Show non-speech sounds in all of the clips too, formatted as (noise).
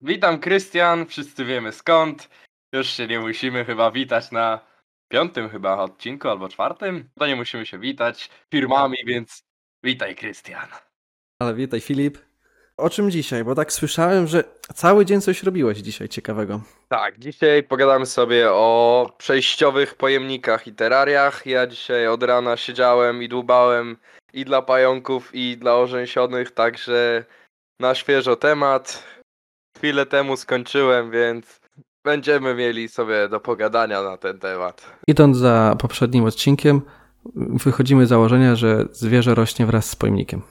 Witam Krystian, wszyscy wiemy skąd. Już się nie musimy chyba witać na piątym chyba odcinku albo czwartym. To nie musimy się witać firmami, więc witaj Krystian. Ale witaj Filip. O czym dzisiaj? Bo tak słyszałem, że cały dzień coś robiłeś dzisiaj ciekawego. Tak, dzisiaj pogadamy sobie o przejściowych pojemnikach i terariach. Ja dzisiaj od rana siedziałem i dłubałem i dla pająków, i dla orzęsionych, także na świeżo temat. Chwilę temu skończyłem, więc będziemy mieli sobie do pogadania na ten temat. Idąc za poprzednim odcinkiem, wychodzimy z założenia, że zwierzę rośnie wraz z pojemnikiem.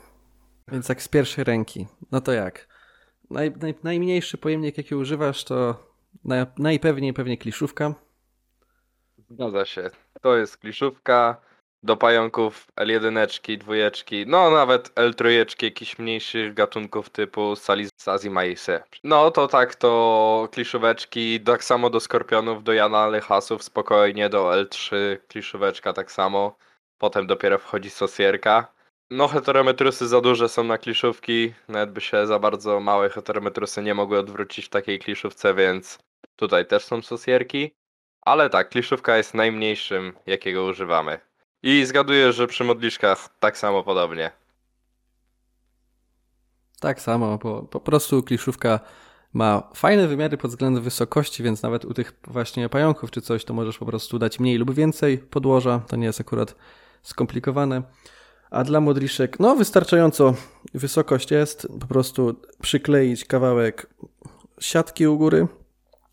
Więc jak z pierwszej ręki, no to jak? Naj, naj, najmniejszy pojemnik, jaki używasz, to naj, najpewniej pewnie kliszówka. Zgadza się. To jest kliszówka do pająków L1, dwójeczki, no nawet L3, jakichś mniejszych gatunków typu Salisazimaise. No to tak, to kliszóweczki, tak samo do skorpionów, do Jana Lechasów, spokojnie, do L3 kliszóweczka tak samo. Potem dopiero wchodzi sosierka. No heterometrusy za duże są na kliszówki, nawet by się za bardzo małe heterometrusy nie mogły odwrócić w takiej kliszówce, więc tutaj też są sosierki. Ale tak, kliszówka jest najmniejszym, jakiego używamy. I zgaduję, że przy modliszkach tak samo podobnie. Tak samo, bo po prostu kliszówka ma fajne wymiary pod względem wysokości, więc nawet u tych właśnie pająków czy coś, to możesz po prostu dać mniej lub więcej podłoża. To nie jest akurat skomplikowane. A dla modliszek, no wystarczająco wysokość jest. Po prostu przykleić kawałek siatki u góry,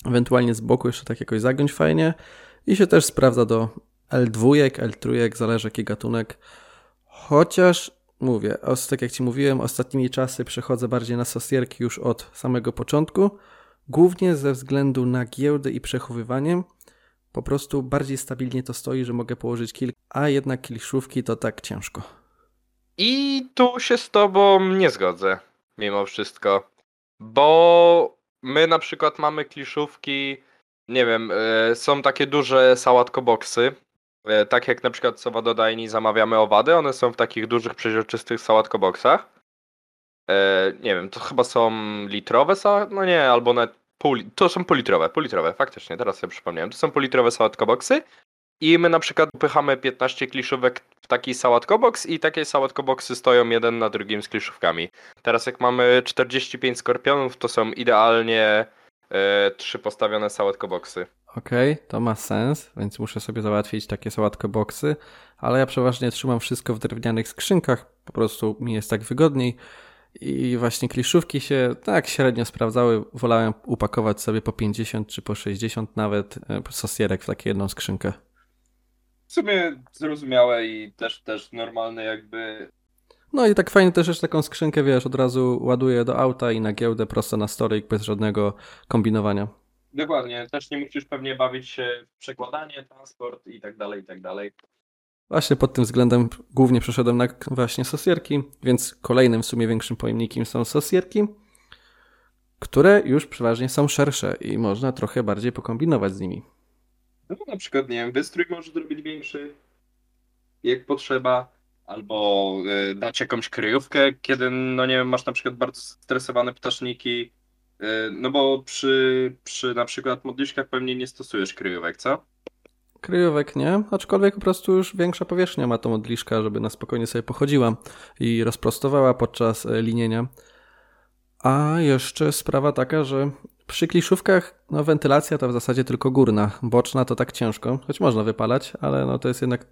ewentualnie z boku jeszcze tak jakoś zagiąć fajnie i się też sprawdza do L2, L3, zależy jaki gatunek. Chociaż mówię, tak jak Ci mówiłem, ostatnimi czasy przechodzę bardziej na sosierki już od samego początku, głównie ze względu na giełdę i przechowywanie. Po prostu bardziej stabilnie to stoi, że mogę położyć kilka, a jednak kliszówki to tak ciężko. I tu się z Tobą nie zgodzę, mimo wszystko. Bo my na przykład mamy kliszówki, nie wiem, e, są takie duże sałatkoboksy, tak jak na przykład co Wadodajni zamawiamy owady, one są w takich dużych, przeźroczystych sałatkoboksach. E, nie wiem, to chyba są litrowe sałatkoboksy? No nie, albo nawet pół, to są półlitrowe, półlitrowe, faktycznie, teraz sobie przypomniałem. To są półlitrowe sałatkoboksy i my na przykład upychamy 15 kliszówek w taki sałatkoboks i takie sałatkoboksy stoją jeden na drugim z kliszówkami. Teraz jak mamy 45 skorpionów, to są idealnie e, trzy postawione sałatkoboksy. Okej, okay, to ma sens, więc muszę sobie załatwić takie sałatkę boksy, ale ja przeważnie trzymam wszystko w drewnianych skrzynkach, po prostu mi jest tak wygodniej. I właśnie kliszówki się tak średnio sprawdzały. Wolałem upakować sobie po 50 czy po 60 nawet e, sosierek w taką jedną skrzynkę. W sumie zrozumiałe i też, też normalne jakby. No i tak fajnie też jeszcze taką skrzynkę, wiesz, od razu ładuję do auta i na giełdę prosto na storyk bez żadnego kombinowania. Dokładnie, też nie musisz pewnie bawić się w przekładanie, transport i tak dalej, i tak dalej. Właśnie pod tym względem głównie przeszedłem na właśnie sosierki, więc kolejnym w sumie większym pojemnikiem są sosierki, które już przeważnie są szersze i można trochę bardziej pokombinować z nimi. No na przykład, nie wiem, wystrój możesz zrobić większy, jak potrzeba, albo y, dać jakąś kryjówkę, kiedy, no nie wiem, masz na przykład bardzo stresowane ptaszniki, E, no bo przy, przy na przykład modliszkach pewnie nie stosujesz kryjówek, co? Kryjówek nie, aczkolwiek po prostu już większa powierzchnia ma to modliszka, żeby na spokojnie sobie pochodziła i rozprostowała podczas e, linienia. A jeszcze sprawa taka, że przy kliszówkach no, wentylacja to w zasadzie tylko górna, boczna to tak ciężko, choć można wypalać, ale no, to jest jednak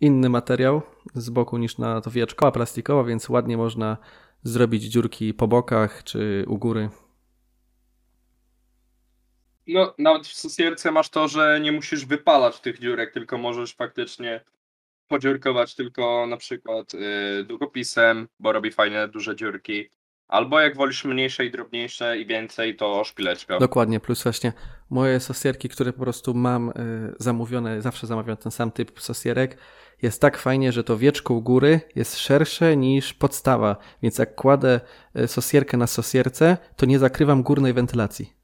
inny materiał z boku niż na to wieczko, a plastikowa, więc ładnie można zrobić dziurki po bokach czy u góry. No, nawet w sosierce masz to, że nie musisz wypalać tych dziurek, tylko możesz faktycznie podziurkować tylko na przykład yy, długopisem, bo robi fajne, duże dziurki. Albo jak wolisz mniejsze i drobniejsze i więcej, to szpileczka. Dokładnie, plus właśnie moje sosierki, które po prostu mam y, zamówione, zawsze zamawiam ten sam typ sosierek, jest tak fajnie, że to wieczko u góry jest szersze niż podstawa, więc jak kładę y, sosierkę na sosierce, to nie zakrywam górnej wentylacji.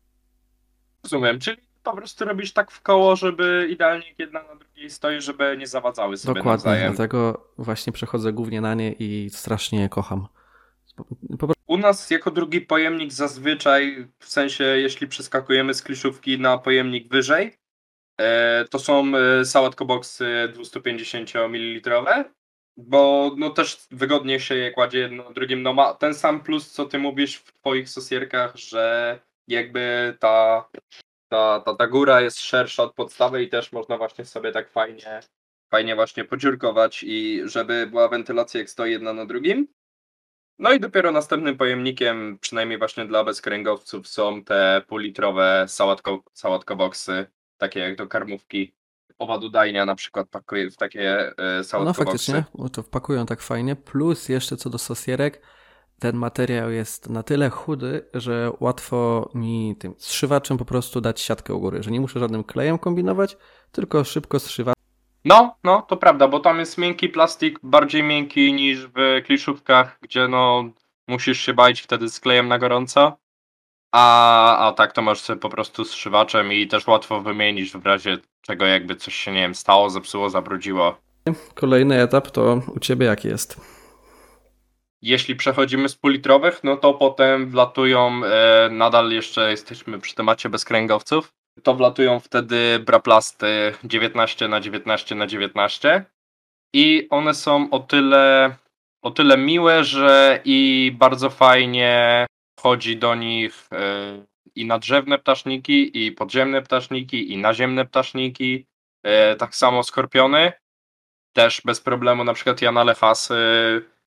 Rozumiem, czyli po prostu robisz tak w koło, żeby idealnie jedna na drugiej stoi, żeby nie zawadzały sobie Dokładnie, nawzajem. dlatego właśnie przechodzę głównie na nie i strasznie je kocham. U nas jako drugi pojemnik zazwyczaj, w sensie jeśli przeskakujemy z kliszówki na pojemnik wyżej, e, to są sałatkoboksy 250 ml, bo no też wygodnie się je kładzie jedno na drugim. No ma ten sam plus, co ty mówisz w twoich sosierkach, że jakby ta, ta, ta, ta góra jest szersza od podstawy i też można właśnie sobie tak fajnie, fajnie właśnie podziurkować i żeby była wentylacja jak stoi jedna na drugim. No i dopiero następnym pojemnikiem, przynajmniej właśnie dla bezkręgowców, są te półlitrowe sałatko, sałatkoboksy, takie jak do karmówki. Owadudajnia na przykład pakuje w takie e, sałatkoboksy. No faktycznie, to wpakują tak fajnie. Plus jeszcze co do sosierek, ten materiał jest na tyle chudy, że łatwo mi tym zszywaczem po prostu dać siatkę u góry, że nie muszę żadnym klejem kombinować, tylko szybko zszywa. No, no, to prawda, bo tam jest miękki plastik, bardziej miękki niż w kliszówkach, gdzie no musisz się bawić wtedy z klejem na gorąco. A, a tak to możesz sobie po prostu zszywaczem i też łatwo wymienić w razie czego jakby coś się, nie wiem, stało, zepsuło, zabrudziło. Kolejny etap to u Ciebie jaki jest? Jeśli przechodzimy z półlitrowych, no to potem wlatują, e, nadal jeszcze jesteśmy przy temacie bezkręgowców, to wlatują wtedy braplasty 19 na 19 na 19 i one są o tyle, o tyle miłe, że i bardzo fajnie wchodzi do nich e, i nadrzewne ptaszniki, i podziemne ptaszniki, i naziemne ptaszniki, e, tak samo skorpiony, też bez problemu, na przykład ja na lefasy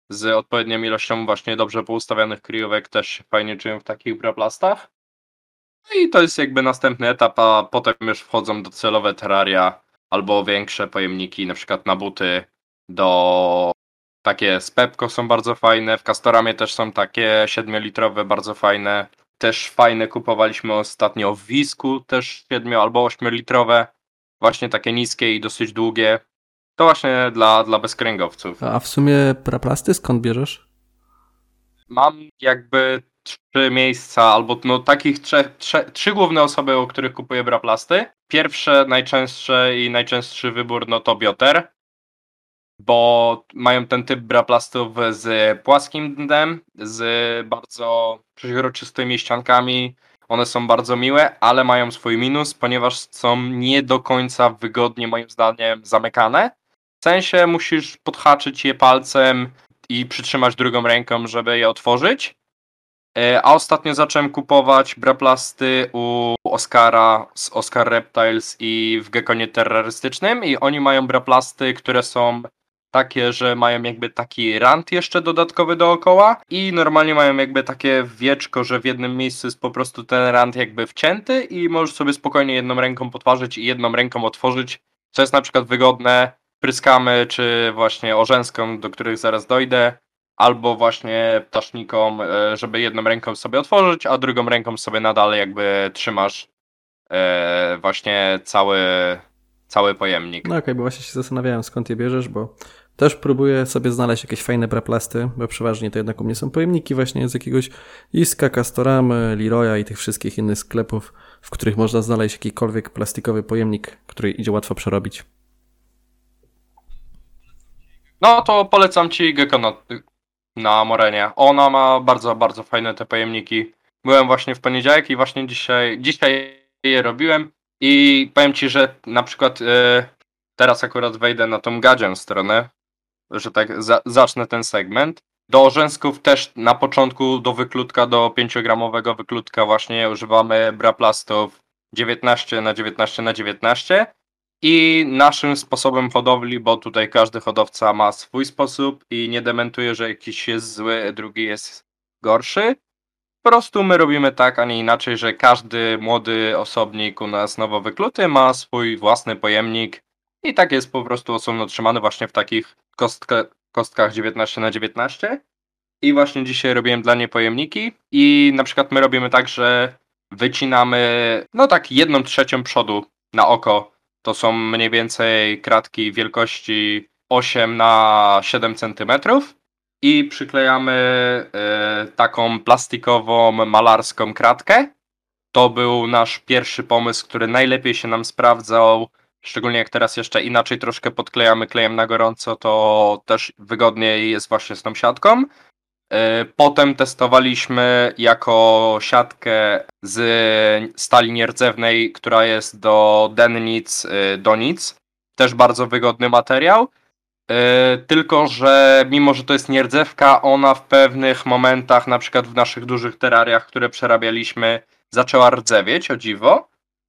z odpowiednią ilością właśnie dobrze poustawionych kryjówek też się fajnie czują w takich braplastach. No i to jest jakby następny etap, a potem już wchodzą docelowe terraria albo większe pojemniki, na przykład na buty do takie z Pepko są bardzo fajne, w Castoramie też są takie 7-litrowe, bardzo fajne. Też fajne kupowaliśmy ostatnio w Wisku, też 7 albo 8-litrowe, właśnie takie niskie i dosyć długie. To właśnie dla, dla bezkręgowców. A w sumie praplasty skąd bierzesz? Mam jakby trzy miejsca, albo no takich trzech, trzech, trzy główne osoby, u których kupuję braplasty. Pierwsze, najczęstsze i najczęstszy wybór no to Bioter, bo mają ten typ braplastów z płaskim dnem, z bardzo przeźroczystymi ściankami. One są bardzo miłe, ale mają swój minus, ponieważ są nie do końca wygodnie moim zdaniem zamykane. Sensie musisz podhaczyć je palcem i przytrzymać drugą ręką, żeby je otworzyć. E, a ostatnio zacząłem kupować braplasty u Oscara z Oscar Reptiles i w Gekonie terrorystycznym i oni mają braplasty, które są takie, że mają jakby taki rant jeszcze dodatkowy dookoła i normalnie mają jakby takie wieczko, że w jednym miejscu jest po prostu ten rant jakby wcięty i możesz sobie spokojnie jedną ręką potworzyć i jedną ręką otworzyć, co jest na przykład wygodne pryskamy, czy właśnie orzęską, do których zaraz dojdę, albo właśnie ptasznikom, e, żeby jedną ręką sobie otworzyć, a drugą ręką sobie nadal jakby trzymasz e, właśnie cały, cały pojemnik. No okej, okay, bo właśnie się zastanawiałem skąd je bierzesz, bo też próbuję sobie znaleźć jakieś fajne braplasty, bo przeważnie to jednak u mnie są pojemniki właśnie z jakiegoś Iska, Castoramy, Leroya i tych wszystkich innych sklepów, w których można znaleźć jakikolwiek plastikowy pojemnik, który idzie łatwo przerobić. No to polecam Ci Gecko na, na Morenie. Ona ma bardzo, bardzo fajne te pojemniki. Byłem właśnie w poniedziałek i właśnie dzisiaj, dzisiaj je robiłem i powiem Ci, że na przykład yy, teraz akurat wejdę na tą gadzią stronę, że tak za, zacznę ten segment. Do orzęsków też na początku do wyklutka, do 5-gramowego wyklutka właśnie używamy braplastów 19 na 19 na 19 i naszym sposobem hodowli, bo tutaj każdy hodowca ma swój sposób i nie dementuje, że jakiś jest zły, drugi jest gorszy. Po prostu my robimy tak, a nie inaczej, że każdy młody osobnik u nas nowo wykluty ma swój własny pojemnik. I tak jest po prostu osobno trzymany właśnie w takich kostka, kostkach 19 na 19 I właśnie dzisiaj robiłem dla niej pojemniki. I na przykład my robimy tak, że wycinamy no tak jedną trzecią przodu na oko to są mniej więcej kratki wielkości 8 na 7 cm i przyklejamy y, taką plastikową, malarską kratkę. To był nasz pierwszy pomysł, który najlepiej się nam sprawdzał. Szczególnie jak teraz jeszcze inaczej troszkę podklejamy klejem na gorąco, to też wygodniej jest właśnie z tą siatką. E, Potem testowaliśmy jako siatkę z stali nierdzewnej, która jest do dennic, e, do nic. Też bardzo wygodny materiał. E, Tylko, że mimo, że to jest nierdzewka, ona w pewnych momentach, na przykład w naszych dużych terariach, które przerabialiśmy, zaczęła rdzewieć, o dziwo.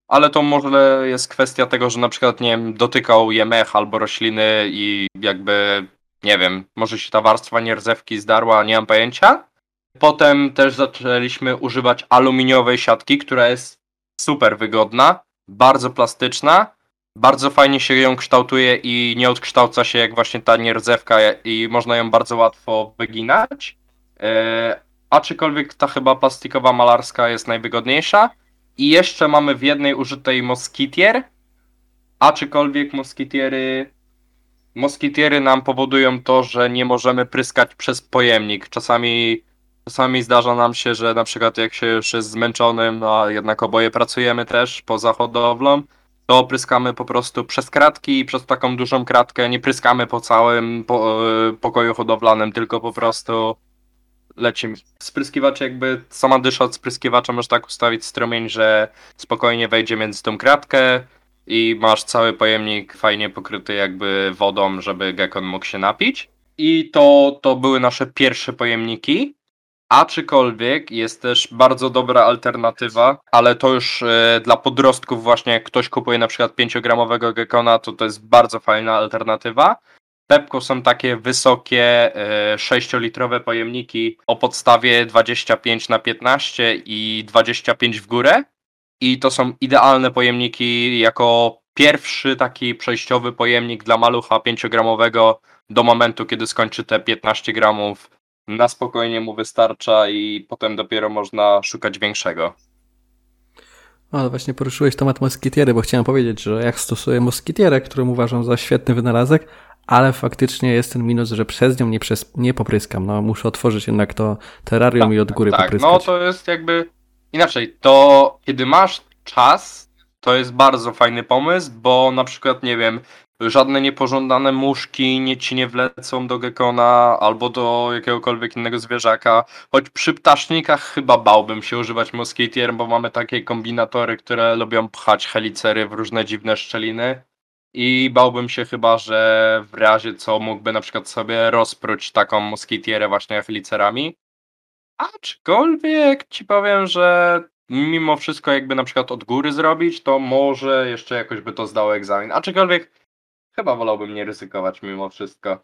Ale to może jest kwestia tego, że na przykład, nie wiem, dotykał je mech albo rośliny i jakby, nie wiem, może się ta warstwa nierdzewki zdarła, nie mam pojęcia. Potem też zaczęliśmy używać aluminiowej siatki, która jest super wygodna, bardzo plastyczna, bardzo fajnie się ją kształtuje i nie odkształca się jak właśnie ta nierdzewka i można ją bardzo łatwo wyginać. E, aczkolwiek ta chyba plastikowa malarska jest najwygodniejsza. I jeszcze mamy w jednej użytej moskitier, aczkolwiek moskitiery moskitiery nam powodują to, że nie możemy pryskać przez pojemnik. Czasami, czasami zdarza nam się, że na przykład jak się już jest zmęczonym, no a jednak oboje pracujemy też poza hodowlą, to pryskamy po prostu przez kratki i przez taką dużą kratkę. Nie pryskamy po całym po, e, pokoju hodowlanym, tylko po prostu lecimy. Spryskiwacz jakby, sama dysza od spryskiwacza możesz tak ustawić strumień, że spokojnie wejdzie między tą kratkę i masz cały pojemnik fajnie pokryty jakby wodą, żeby gekon mógł się napić. I to, to były nasze pierwsze pojemniki. Aczkolwiek jest też bardzo dobra alternatywa, ale to już e, dla podrostków właśnie, jak ktoś kupuje na przykład 5-gramowego gekona, to to jest bardzo fajna alternatywa. Pepko są takie wysokie, e, 6-litrowe pojemniki o podstawie 25 na 15 i 25 w górę. I to są idealne pojemniki jako pierwszy taki przejściowy pojemnik dla malucha 5-gramowego do momentu, kiedy skończy te 15 gramów. Na spokojnie mu wystarcza i potem dopiero można szukać większego. Ale właśnie poruszyłeś temat moskitiery, bo chciałem powiedzieć, że jak stosuję moskitierę, którą uważam za świetny wynalazek, ale faktycznie jest ten minus, że przez nią nie, przez, nie popryskam. No, muszę otworzyć jednak to terrarium i od góry tak, popryskać. no to jest jakby inaczej. To kiedy masz czas, to jest bardzo fajny pomysł, bo na przykład, nie wiem, żadne niepożądane muszki nie ci nie wlecą do gekona albo do jakiegokolwiek innego zwierzaka. Choć przy ptasznikach chyba bałbym się używać moskitier, bo mamy takie kombinatory, które lubią pchać helicery w różne dziwne szczeliny. I bałbym się chyba, że w razie co mógłby na przykład sobie rozpróć taką moskitierę właśnie helicerami. Aczkolwiek ci powiem, że mimo wszystko jakby na przykład od góry zrobić, to może jeszcze jakoś by to zdało egzamin. Aczkolwiek chyba wolałbym nie ryzykować mimo wszystko.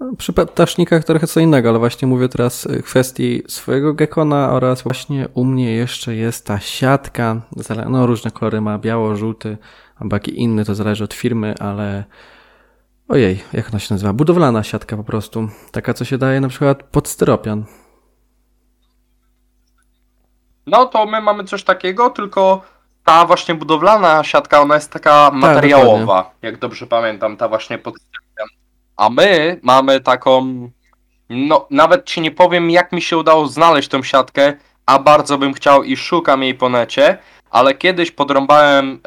No, Przy ptasznikach trochę co innego, ale właśnie mówię teraz w kwestii swojego gekona oraz właśnie u mnie jeszcze jest ta siatka. No różne kolory ma, biało, żółty, albo jaki inny, to zależy od firmy, ale ojej, jak ona się nazywa? Budowlana siatka po prostu. Taka, co się daje na przykład pod styropian. No to my mamy coś takiego, tylko ta właśnie budowlana siatka, ona jest taka materiałowa, jak dobrze pamiętam, ta właśnie pod A my mamy taką, no nawet ci nie powiem jak mi się udało znaleźć tą siatkę, a bardzo bym chciał i szukam jej po necie, ale kiedyś podrąbałem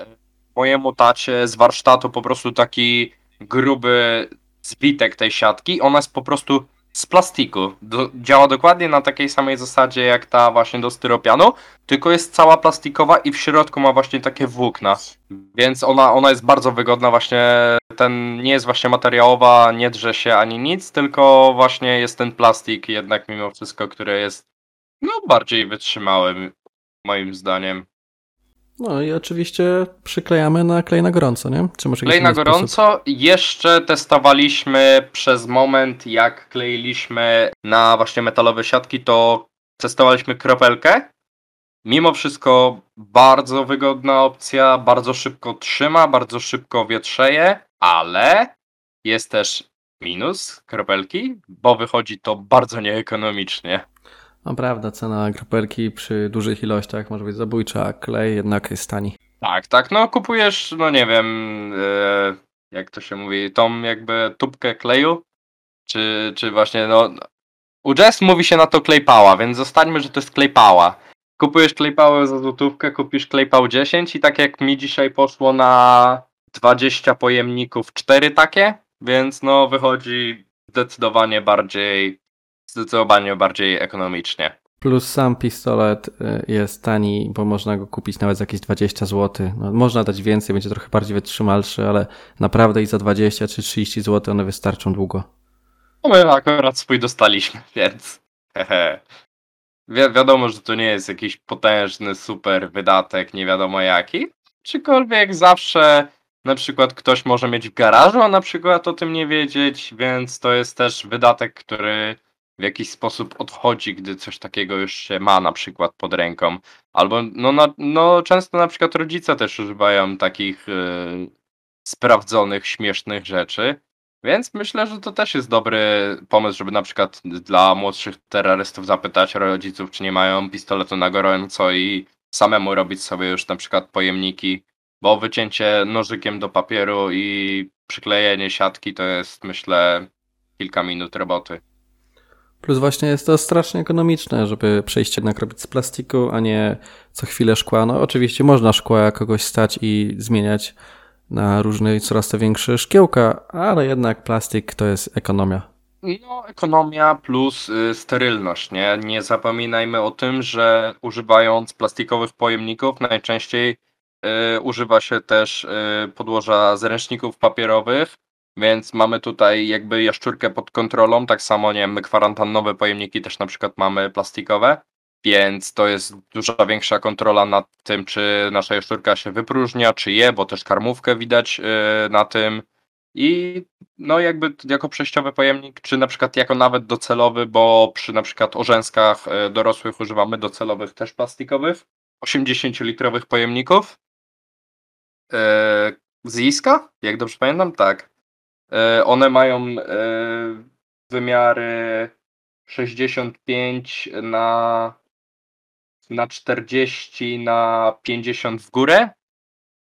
mojemu tacie z warsztatu po prostu taki gruby zwitek tej siatki, ona jest po prostu z plastiku. Do, działa dokładnie na takiej samej zasadzie jak ta właśnie do styropianu, tylko jest cała plastikowa i w środku ma właśnie takie włókna. Więc ona, ona jest bardzo wygodna właśnie, ten nie jest właśnie materiałowa, nie drze się ani nic, tylko właśnie jest ten plastik jednak mimo wszystko, który jest no bardziej wytrzymały moim zdaniem. No i oczywiście przyklejamy na klej na gorąco, nie? Czy może Klej na inny sposób? gorąco. Jeszcze testowaliśmy przez moment, jak kleiliśmy na właśnie metalowe siatki, to testowaliśmy kropelkę. Mimo wszystko bardzo wygodna opcja, bardzo szybko trzyma, bardzo szybko wietrzeje, ale jest też minus kropelki, bo wychodzi to bardzo nieekonomicznie. No prawda, cena kropelki przy dużych ilościach może być zabójcza, a klej jednak jest tani. Tak, tak, no kupujesz, no nie wiem, e, jak to się mówi, tą jakby tubkę kleju, czy, czy właśnie, no, u Jazz mówi się na to klejpała, więc zostańmy, że to jest klejpała. Kupujesz klejpałę za złotówkę, kupisz klejpał 10 i tak jak mi dzisiaj poszło na 20 pojemników, 4 takie, więc no wychodzi zdecydowanie bardziej zdecydowanie bardziej ekonomicznie. Plus sam pistolet y, jest tani, bo można go kupić nawet za jakieś 20 zł. No, można dać więcej, będzie trochę bardziej wytrzymalszy, ale naprawdę i za 20 czy 30 zł one wystarczą długo. No my akurat swój dostaliśmy, (laughs) więc hehe. Wi wiadomo, że to nie jest jakiś potężny, super wydatek, nie wiadomo jaki. Czykolwiek zawsze na przykład ktoś może mieć w garażu, a na przykład o tym nie wiedzieć, więc to jest też wydatek, który w jakiś sposób odchodzi, gdy coś takiego już się ma na przykład pod ręką. Albo no, na, no często na przykład rodzice też używają takich yy, sprawdzonych, śmiesznych rzeczy. Więc myślę, że to też jest dobry pomysł, żeby na przykład dla młodszych terrorystów zapytać rodziców, czy nie mają pistoletu na gorąco i samemu robić sobie już na przykład pojemniki, bo wycięcie nożykiem do papieru i przyklejenie siatki to jest myślę kilka minut roboty. Plus właśnie jest to strasznie ekonomiczne, żeby przejść jednak robić z plastiku, a nie co chwilę szkła. No oczywiście można szkła kogoś stać i zmieniać na różne coraz to większe szkiełka, ale jednak plastik to jest ekonomia. No, ekonomia plus y, sterylność, nie? Nie zapominajmy o tym, że używając plastikowych pojemników najczęściej y, używa się też y, podłoża zręczników papierowych, więc mamy tutaj jakby jaszczurkę pod kontrolą, tak samo nie wiem, kwarantannowe pojemniki też na przykład mamy plastikowe, więc to jest dużo większa kontrola nad tym, czy nasza jaszczurka się wypróżnia, czy je, bo też karmówkę widać yy, na tym. I no jakby jako przejściowy pojemnik, czy na przykład jako nawet docelowy, bo przy na przykład orzęskach yy, dorosłych używamy docelowych też plastikowych, 80-litrowych pojemników. Yy, z Iska, jak dobrze pamiętam, tak. Yy, one mają yy, wymiary 65 na na 40, na 50 w górę.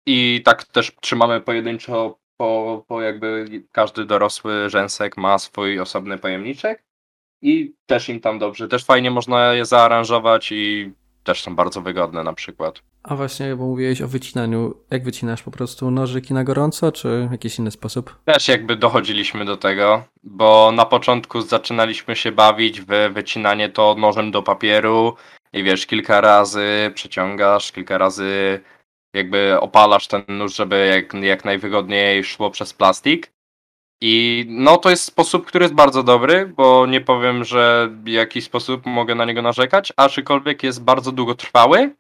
I tak też trzymamy pojedynczo, po, po jakby każdy dorosły rzęsek ma swój osobny pojemniczek. I też im tam dobrze. Też fajnie można je zaaranżować i też są bardzo wygodne na przykład. A właśnie, bo mówiłeś o wycinaniu. Jak wycinasz po prostu nożyki na gorąco, czy jakiś inny sposób? Też jakby dochodziliśmy do tego, bo na początku zaczynaliśmy się bawić w wycinanie to nożem do papieru, i wiesz, kilka razy przeciągasz, kilka razy jakby opalasz ten nóż, żeby jak, jak najwygodniej szło przez plastik. I no to jest sposób, który jest bardzo dobry, bo nie powiem, że w jakiś sposób mogę na niego narzekać, aczkolwiek jest bardzo długotrwały.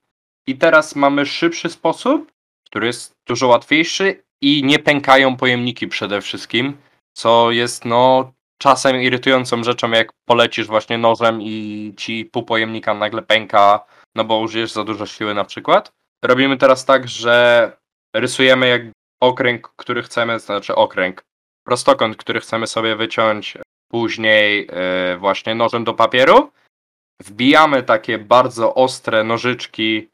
I teraz mamy szybszy sposób, który jest dużo łatwiejszy i nie pękają pojemniki przede wszystkim, co jest no czasem irytującą rzeczą, jak polecisz właśnie nożem i ci pół pojemnika nagle pęka, no bo użyjesz za dużo siły na przykład. Robimy teraz tak, że rysujemy jak okręg, który chcemy, znaczy okręg, prostokąt, który chcemy sobie wyciąć później yy, właśnie nożem do papieru. Wbijamy takie bardzo ostre nożyczki,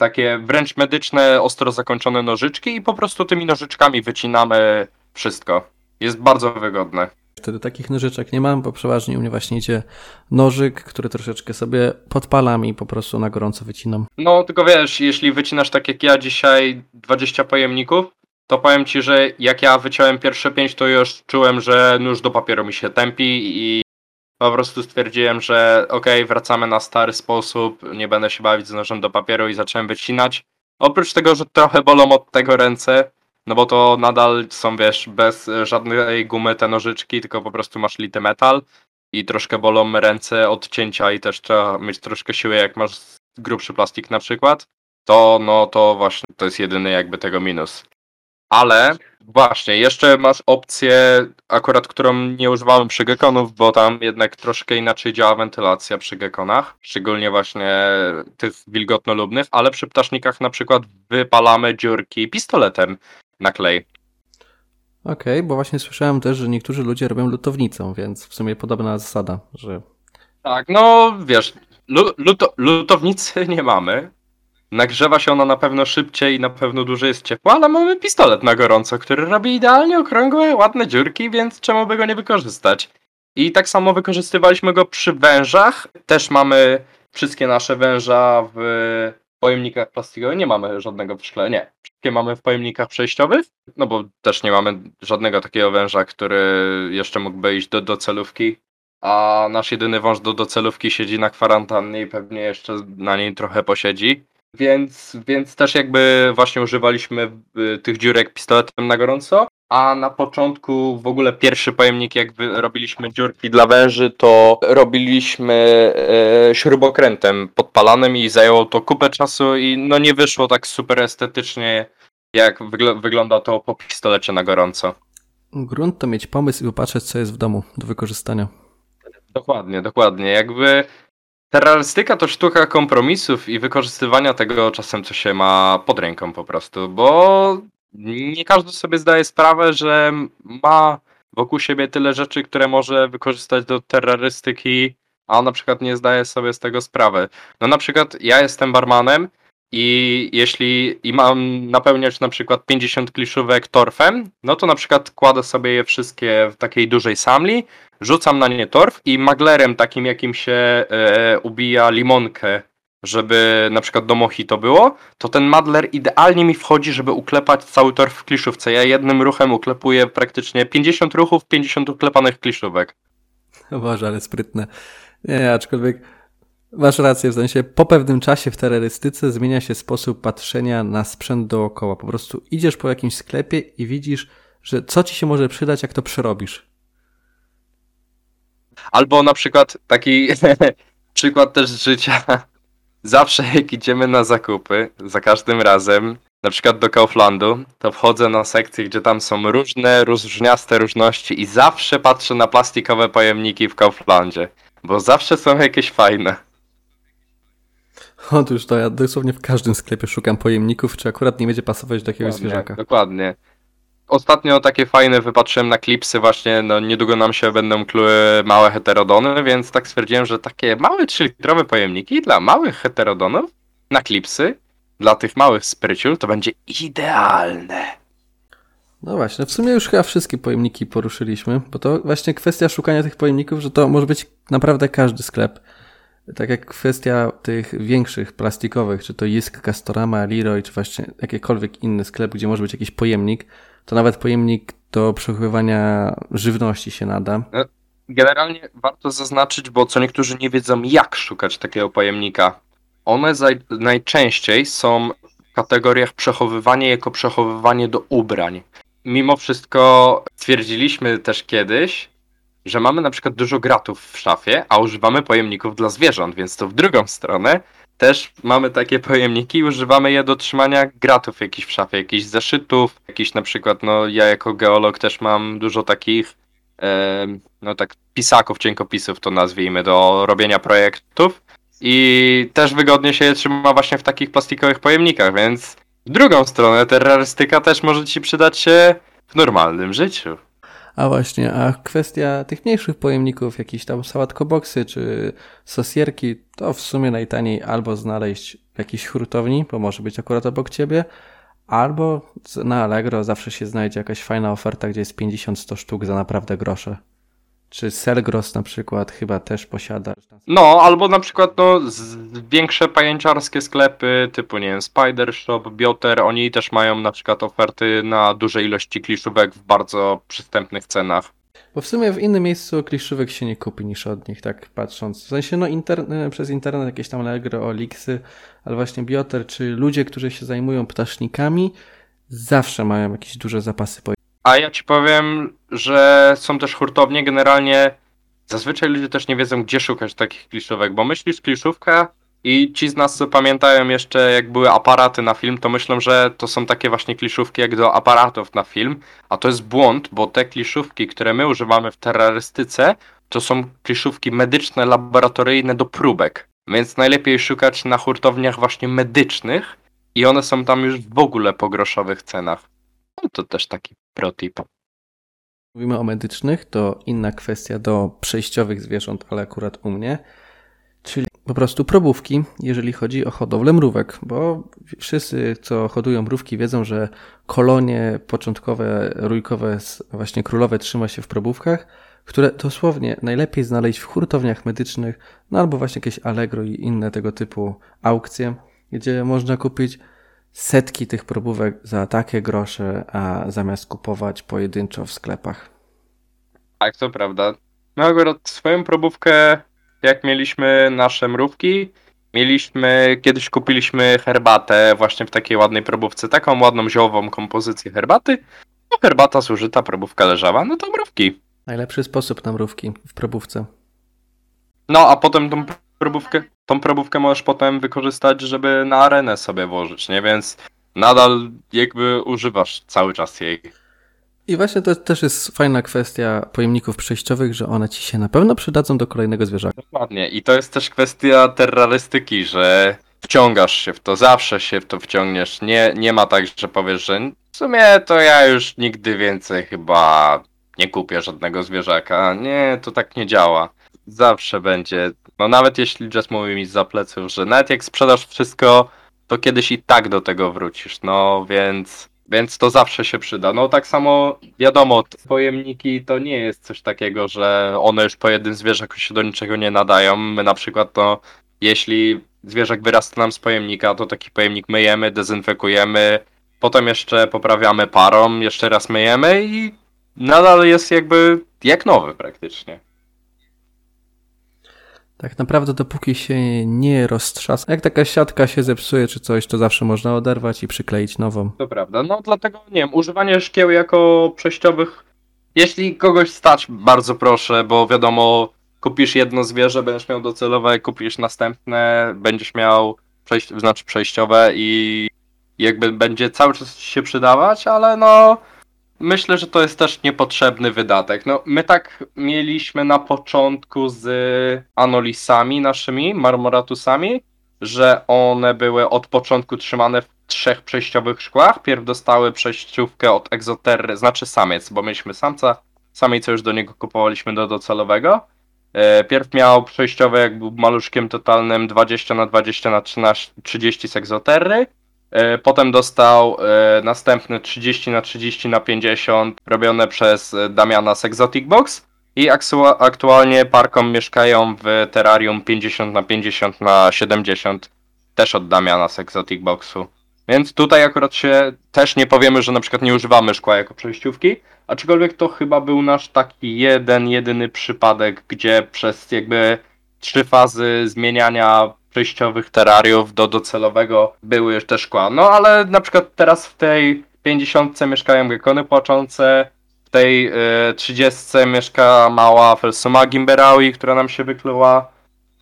takie wręcz medyczne, ostro zakończone nożyczki i po prostu tymi nożyczkami wycinamy wszystko. Jest bardzo wygodne. Wtedy takich nożyczek nie mam, bo przeważnie u mnie właśnie idzie nożyk, który troszeczkę sobie podpalam i po prostu na gorąco wycinam. No, tylko wiesz, jeśli wycinasz tak jak ja dzisiaj 20 pojemników, to powiem ci, że jak ja wyciąłem pierwsze 5, to już czułem, że nóż do papieru mi się tępi i po prostu stwierdziłem, że okej, wracamy na stary sposób, nie będę się bawić z nożem do papieru i zacząłem wycinać. Oprócz tego, że trochę bolą od tego ręce, no bo to nadal są, wiesz, bez żadnej gumy te nożyczki, tylko po prostu masz lity metal i troszkę bolą ręce od cięcia i też trzeba mieć troszkę siły, jak masz grubszy plastik na przykład. To, no, to właśnie to jest jedyny jakby tego minus. Ale właśnie, jeszcze masz opcję, akurat którą nie używałem przy gekonów, bo tam jednak troszkę inaczej działa wentylacja przy gekonach, szczególnie właśnie tych wilgotnolubnych, ale przy ptasznikach na przykład wypalamy dziurki pistoletem na klej. Okej, okay, bo właśnie słyszałem też, że niektórzy ludzie robią lutownicą, więc w sumie podobna zasada, że... Tak, no wiesz, luto, lutownicy (laughs) nie mamy. Nagrzewa się ona na pewno szybciej i na pewno dłużej jest ciepła, ale mamy pistolet na gorąco, który robi idealnie okrągłe, ładne dziurki, więc czemu by go nie wykorzystać? I tak samo wykorzystywaliśmy go przy wężach. Też mamy wszystkie nasze węża w pojemnikach plastikowych nie mamy żadnego w szkle, nie. Wszystkie mamy w pojemnikach przejściowych, no bo też nie mamy żadnego takiego węża, który jeszcze mógłby iść do docelówki, a nasz jedyny wąż do docelówki siedzi na kwarantannie i pewnie jeszcze na niej trochę posiedzi. Więc, więc też jakby właśnie używaliśmy y, tych dziurek pistoletem na gorąco, a na początku w ogóle pierwszy pojemnik, jak robiliśmy dziurki dla węży, to robiliśmy e, śrubokrętem podpalanym i zajęło to kupę czasu i no nie wyszło tak super estetycznie, jak wygl wygląda to po pistolecie na gorąco. Grunt to mieć pomysł i popatrzeć, co jest w domu do wykorzystania. Dokładnie, dokładnie. Jakby terrorystyka to sztuka kompromisów i wykorzystywania tego czasem, co się ma pod ręką po prostu, bo nie każdy sobie zdaje sprawę, że ma wokół siebie tyle rzeczy, które może wykorzystać do terrorystyki, a on na przykład nie zdaje sobie z tego sprawy. No na przykład ja jestem barmanem i jeśli i mam napełniać na przykład 50 kliszówek torfem, no to na przykład kładę sobie je wszystkie w takiej dużej samli, rzucam na nie torf i maglerem takim jakim się e, ubija limonkę żeby na przykład do to było, to ten Madler idealnie mi wchodzi, żeby uklepać cały tor w kliszówce. Ja jednym ruchem uklepuję praktycznie 50 ruchów, 50 uklepanych kliszówek. (laughs) Boże, ale sprytne. Nie, aczkolwiek masz rację, w sensie po pewnym czasie w terrorystyce zmienia się sposób patrzenia na sprzęt dookoła. Po prostu idziesz po jakimś sklepie i widzisz, że co ci się może przydać, jak to przerobisz. Albo na przykład taki (laughs) przykład też z życia (laughs) zawsze jak idziemy na zakupy, za każdym razem, na przykład do Kauflandu, to wchodzę na sekcję, gdzie tam są różne, różniaste różności i zawsze patrzę na plastikowe pojemniki w Kauflandzie, bo zawsze są jakieś fajne. Otóż to ja dosłownie w każdym sklepie szukam pojemników, czy akurat nie będzie pasować do jakiegoś dokładnie, zwierzaka. Dokładnie. Ostatnio takie fajne wypatrzyłem na klipsy właśnie, no niedługo nam się będą kluły małe heterodony, więc tak stwierdziłem, że takie małe 3-litrowe pojemniki dla małych heterodonów na klipsy, dla tych małych spryciul, to będzie idealne. No właśnie, w sumie już chyba wszystkie pojemniki poruszyliśmy, bo to właśnie kwestia szukania tych pojemników, że to może być naprawdę każdy sklep. Tak jak kwestia tych większych plastikowych, czy to Jisk, Castorama, Leroy, czy właśnie jakikolwiek inny sklep, gdzie może być jakiś pojemnik, to nawet pojemnik do przechowywania żywności się nada. E, generalnie warto zaznaczyć, bo co niektórzy nie wiedzą, jak szukać takiego pojemnika. One najczęściej są w kategoriach przechowywanie jako przechowywanie do ubrań. Mimo wszystko stwierdziliśmy też kiedyś, że mamy na przykład dużo gratów w szafie, a używamy pojemników dla zwierząt, więc to w drugą stronę też mamy takie pojemniki i używamy je do trzymania gratów jakichś w szafie, jakichś zeszytów, jakiś na przykład, no ja jako geolog też mam dużo takich, e, no tak pisaków, cienkopisów to nazwijmy, do robienia projektów i też wygodnie się je trzyma właśnie w takich plastikowych pojemnikach, więc w drugą stronę terrorystyka też może ci przydać się w normalnym życiu. A właśnie, a kwestia tych mniejszych pojemników, jakieś tam sałatkoboksy czy sosierki, to w sumie najtaniej albo znaleźć w jakiejś hurtowni, bo może być akurat obok ciebie, albo na Allegro zawsze się znajdzie jakaś fajna oferta, gdzie jest 50-100 sztuk za naprawdę grosze. Czy Selgros na przykład chyba też posiada. No, albo na przykład no, większe pajęciarskie sklepy typu, nie wiem, Spider Shop, Bioter, oni też mają na przykład oferty na duże ilości kliszówek w bardzo przystępnych cenach. Bo w sumie w innym miejscu kliszówek się nie kupi niż od nich, tak patrząc. W sensie, no interne, przez internet jakieś tam Allegro, Olixy, ale właśnie Bioter, czy ludzie, którzy się zajmują ptasznikami, zawsze mają jakieś duże zapasy a ja ci powiem, że są też hurtownie, generalnie zazwyczaj ludzie też nie wiedzą, gdzie szukać takich kliszówek, bo myślisz kliszówka i ci z nas, co pamiętają jeszcze, jak były aparaty na film, to myślą, że to są takie właśnie kliszówki jak do aparatów na film, a to jest błąd, bo te kliszówki, które my używamy w terrorystyce, to są kliszówki medyczne, laboratoryjne do próbek. Więc najlepiej szukać na hurtowniach właśnie medycznych i one są tam już w ogóle po groszowych cenach. No to też taki protip. Mówimy o medycznych, to inna kwestia do przejściowych zwierząt, ale akurat u mnie, czyli po prostu probówki, jeżeli chodzi o hodowlę mrówek, bo wszyscy, co hodują mrówki, wiedzą, że kolonie początkowe, rójkowe, właśnie królowe trzyma się w probówkach, które dosłownie najlepiej znaleźć w hurtowniach medycznych, no albo właśnie jakieś Allegro i inne tego typu aukcje, gdzie można kupić setki tych probówek za takie grosze, a zamiast kupować pojedynczo w sklepach. Tak, to prawda. No akurat swoją probówkę, jak mieliśmy nasze mrówki, mieliśmy, kiedyś kupiliśmy herbatę właśnie w takiej ładnej probówce, taką ładną ziołową kompozycję herbaty. No herbata zużyta, probówka leżała, no to mrówki. Najlepszy sposób na mrówki w probówce. No a potem tą probówkę, tą probówkę możesz potem wykorzystać, żeby na arenę sobie włożyć, nie? Więc nadal jakby używasz cały czas jej. I właśnie to też jest fajna kwestia pojemników przejściowych, że one ci się na pewno przydadzą do kolejnego zwierzaka. Dokładnie. I to jest też kwestia terrorystyki, że wciągasz się w to, zawsze się w to wciągniesz. Nie, nie ma tak, że powiesz, że w sumie to ja już nigdy więcej chyba nie kupię żadnego zwierzaka. Nie, to tak nie działa. Zawsze będzie. No nawet jeśli Jess mówi mi za pleców, że nawet jak sprzedasz wszystko, to kiedyś i tak do tego wrócisz. No więc. Więc to zawsze się przyda. No tak samo wiadomo, pojemniki to nie jest coś takiego, że one już po jednym zwierzaku się do niczego nie nadają. My na przykład to, jeśli zwierzak wyrasta nam z pojemnika, to taki pojemnik myjemy, dezynfekujemy, potem jeszcze poprawiamy parą, jeszcze raz myjemy i nadal jest jakby jak nowy praktycznie. Tak naprawdę dopóki się nie roztrzasa, jak taka siatka się zepsuje czy coś, to zawsze można oderwać i przykleić nową. To prawda. No dlatego nie wiem, używanie szkieł jako przejściowych. Jeśli kogoś stać, bardzo proszę, bo wiadomo, kupisz jedno zwierzę, będziesz miał docelowe, kupisz następne, będziesz miał przejść, znaczy przejściowe i jakby będzie cały czas ci się przydawać, ale no myślę, że to jest też niepotrzebny wydatek. No my tak mieliśmy na początku z anolisami naszymi, marmoratusami, że one były od początku trzymane w trzech przejściowych szkłach. Pierw dostały przejściówkę od Exoterry, znaczy samiec, bo mieliśmy samca, samica już do niego kupowaliśmy do docelowego. E, Pierw miał przejściowe, jak był maluszkiem totalnym 20 na 20 na 13, 30 z Exoterry. E, Potem dostał e, następny 30 na 30 na 50 robione przez e, Damiana z Exotic Box. I aktualnie parką mieszkają w terrarium 50 na 50 na 70 też od Damiana z Exotic Boxu. Więc tutaj akurat się też nie powiemy, że na przykład nie używamy szkła jako przejściówki, aczkolwiek to chyba był nasz taki jeden, jedyny przypadek, gdzie przez jakby trzy fazy zmieniania przejściowych terrariów do docelowego były te szkła. No ale na przykład teraz w tej 50 mieszkają gekony płaczące, w tej y, 30 mieszka mała Felsuma Gimberaui, która nam się wykluła,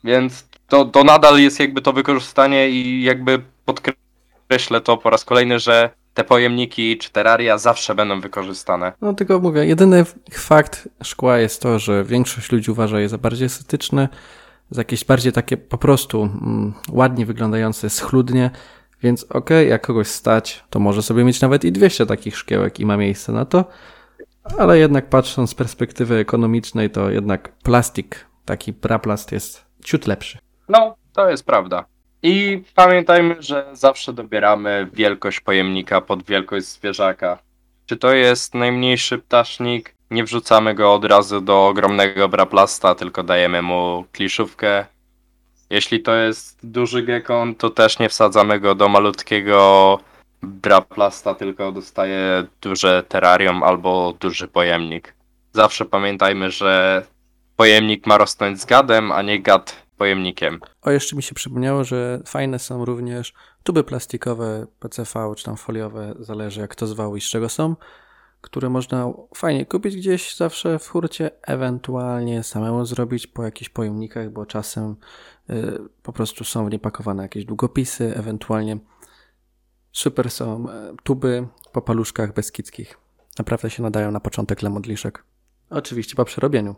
więc to, to nadal jest jakby to wykorzystanie i jakby podkreślę to po raz kolejny, że te pojemniki czy terraria zawsze będą wykorzystane. No tylko mówię, jedyny fakt szkła jest to, że większość ludzi uważa je za bardziej estetyczne, jakieś bardziej takie po prostu mm, ładnie wyglądające schludnie, więc okej, jak kogoś stać, to może sobie mieć nawet i 200 takich szkiełek i ma miejsce na to, ale jednak patrząc z perspektywy ekonomicznej, to jednak plastik, taki praplast jest ciut lepszy. No, to jest prawda. I pamiętajmy, że zawsze dobieramy wielkość pojemnika pod wielkość zwierzaka. Czy to jest najmniejszy ptasznik, nie wrzucamy go od razu do ogromnego braplasta, tylko dajemy mu kliszówkę. Jeśli to jest duży gekon, to też nie wsadzamy go do malutkiego braplasta, tylko dostaje duże terrarium albo duży pojemnik. Zawsze pamiętajmy, że pojemnik ma rosnąć z gadem, a nie gad pojemnikiem. O, jeszcze mi się przypomniało, że fajne są również tuby plastikowe, PCV czy tam foliowe, zależy jak to zwał i z czego są, które można fajnie kupić gdzieś zawsze w hurcie, ewentualnie samemu zrobić po jakichś pojemnikach, bo czasem y, po prostu są w nie jakieś długopisy, ewentualnie super są e, tuby po paluszkach beskidzkich. Naprawdę się nadają na początek lemodliszek. Oczywiście po przerobieniu.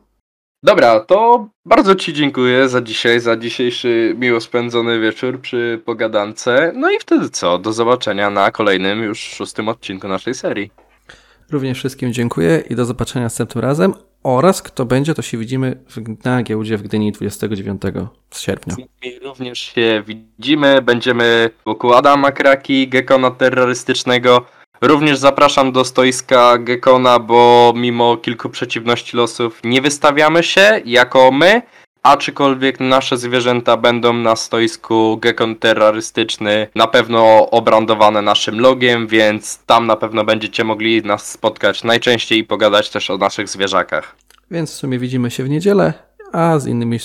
Dobra, to bardzo Ci dziękuję za dzisiaj, za dzisiejszy miło spędzony wieczór przy pogadance. No i wtedy co? Do zobaczenia na kolejnym już szóstym odcinku naszej serii. Również wszystkim dziękuję i do zobaczenia następnym razem. Oraz kto będzie, to się widzimy w, na giełdzie w Gdyni 29 sierpnia. Również się widzimy. Będziemy wokół Adama Kraki, Gekona terrorystycznego. Również zapraszam do stoiska Gekona, bo mimo kilku przeciwności losów nie wystawiamy się jako my. Aczkolwiek nasze zwierzęta będą na stoisku Gekon terrorystyczny na pewno obrandowane naszym logiem, więc tam na pewno będziecie mogli nas spotkać najczęściej i pogadać też o naszych zwierzakach. Więc w sumie widzimy się w niedzielę, a z innymi